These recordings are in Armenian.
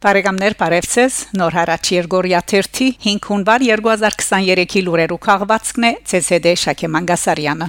Բարեկամներ Բարևցես Նոր հարաճ Երգորիա 1 5 հունվար 2023-ի լուրերու քաղվածքն է ՑՍԴ Շակե Մանգասարյանը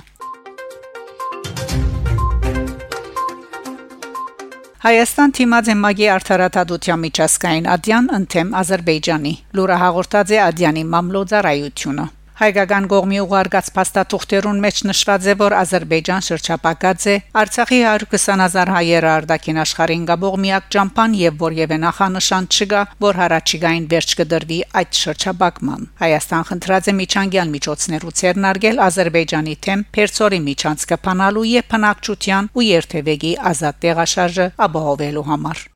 Հայաստան թիմած եմագի արդարադատության միջազգային ադյան ընդեմ Ադրբեջանի լուրը հաղորդած է ադյանի մամլոյցարայությունը Հայկական կողմի ուղարկած փաստաթուղթերուն մեջ նշված է, որ Ադրբեջան շրջապակած է Արցախի 120.000 հայերը արդակին աշխարհին գաբող միակ ճամփան եւ որևէ նախանշան չկա, որ հարաճիգային վերջ կդրվի այդ շրջապակման։ Հայաստան խնդրած է միջանկյալ միջոցներու ցերնարգել Ադրբեջանի թեմ Պերցորի միջանց կփանալու եւ փնակչության ու երթևեկի ազատ տեղաշարժը ապահովելու համար։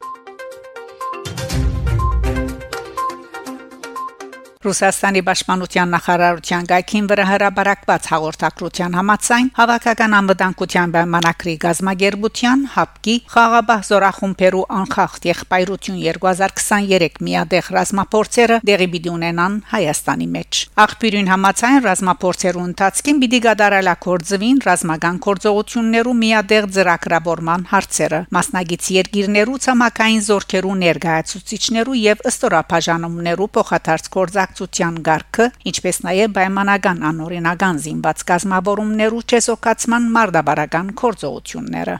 Ռուսաստանի պաշտպանության նախարարության գայքին վրա հրաբարակված հաղորդակցության համաձայն հավաքական անվտանգության պայմանագրի գազագերբության հապկի խաղաբահ զորախումբերու անխախտ եղբայրություն 2023 միադեղ ռազմապորցերը դեղի պիտի ունենան Հայաստանի մեջ։ Աղբյուրին համաձայն ռազմապորցերու ընթացքին պիտի գդարալակորձվին ռազմական կորձողություններու միադեղ ծրագրավորման հարցերը մասնագից երկիրներու ցամաքային զորքերու ներկայացուցիչներու եւ ըստորափաժանումներու փոխադարձ կորձակ աջակցության ղարքը, ինչպես նաև պայմանական անօրինական զինված կազմավորումներու չեսոկացման մարդաբարական կորձողությունները։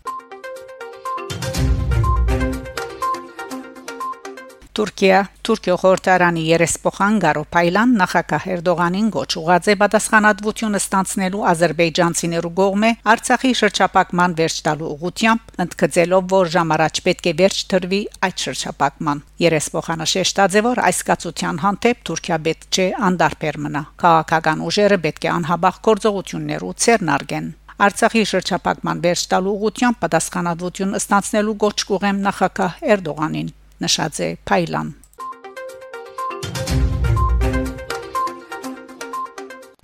Թուրքիա Թուրքիո խորհրդարանի երեսփոխան Գարոփայլան նախագահ Էրդողանին գոչ ուղաց է պատասխանատվությունը ստանցնելու ադրբեջանցիներու կողմէ Արցախի շրջապակման վերջ տալու ուղությամբ ընդգծելով որ ժամարաճ պետք է վերջ տրվի այդ շրջապակման երեսփոխանը շեշտած է որ այս կացության հանդեպ Թուրքիա պետք չէ անդարբեր մնա քաղաքական ուժերը պետք է անհաբախ գործողություններու ցերնարգեն Արցախի շրջապակման վերջ տալու ուղությամբ պատասխանատվություն ստանցնելու գոչ կուղեմ նախագահ Էրդողանին նշած է Փայլան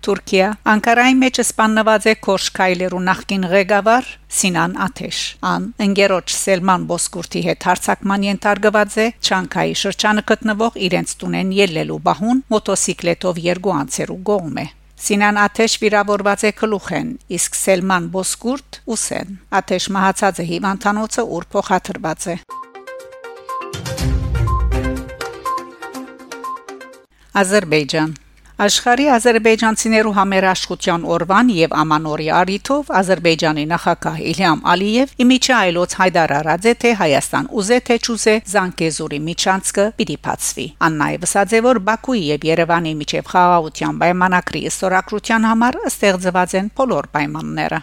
Թուրքիա Անկարայի մեջ սպաննված է Կոշկայլերու նախկին ղեկավար Սինան Աթեշ ան ընկերոջ Սելման Բոսկուրտի հետ հարցակման ենթարկված է Չանկայի շրջանը գտնվող իրենց տունեն ելլելու բահուն մոտոցիկլետով երկու անցերու գողմ է Սինան Աթեշ վիրավորված է գլուխեն, իսկ Սելման Բոսկուրտ ուսեն։ Աթեշ մահացած է հիվանդանոցը, ուր փոխադրված է։ Ադրբեջան Աշխարհի ազերբայջանցիներու համերաշխության օրվան եւ ամանորի արիթով Ադրբեջանի նախագահ Իլհամ Ալիև իմիջը այլոց հայտար արած է թե Հայաստան ուզե թե չուզե Զանկեզուրի միջանցքը պիտի բացվի։ Աննայ վսած է որ Բաքուի եւ Երևանի միջև խաղաղության պայմանագրի ստորակրության համար ստեղծված են բոլոր պայմանները։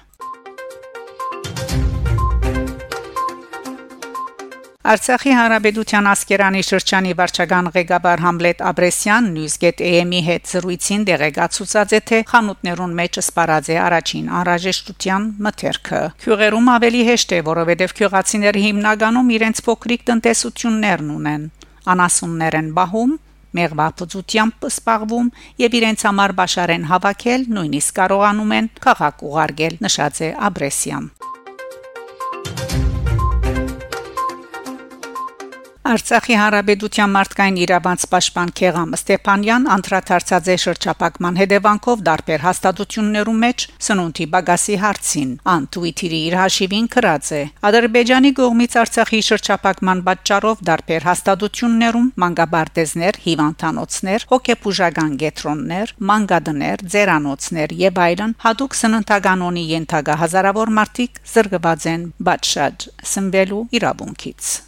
Արցախի հանրապետության ասկերանի շրջանի վարչական ղեկավար Համլետ Աբրեսյան News.am-ի հետ զրույցին դեղեկացուցած է թե խանութներուն մեջ սպարած է առաջին անհրաժեշտության մթերքը։ Քյուղերում ավելի հեշտ է, որովհետև քյուղացիները հիմնականում իրենց փոքրիկ տնտեսություններն ունեն։ Անասուններ են բահում մեղվապծությամբ սպառվում եւ իրենց համար բաշարեն հավաքել, նույնիսկ կարողանում են քաղաք ուղարկել, նշած է Աբրեսյան։ Արցախի հանրապետության մարդկային իրավանց պաշտպան Քեղամ Ստեփանյան անդրադարձած է շրջապակման հետևանքով դարբեր հաստատություններում մեջ սնունդի բագասի հարցին։ Ան Twitter-ի իր հաշիվին գրած է. Ադրբեջանի կողմից Արցախի շրջապակման պատճառով դարբեր հաստատություններում մանգաբարտեզներ, հիվանդանոցներ, հոգեբուժական գետրոններ, մանգադներ, ձերանոցներ եւ այլն հadoop սննդականոնի ենթագա հազարավոր մարդիկ զրկված են բաճշաճ սնվելու իրավունքից։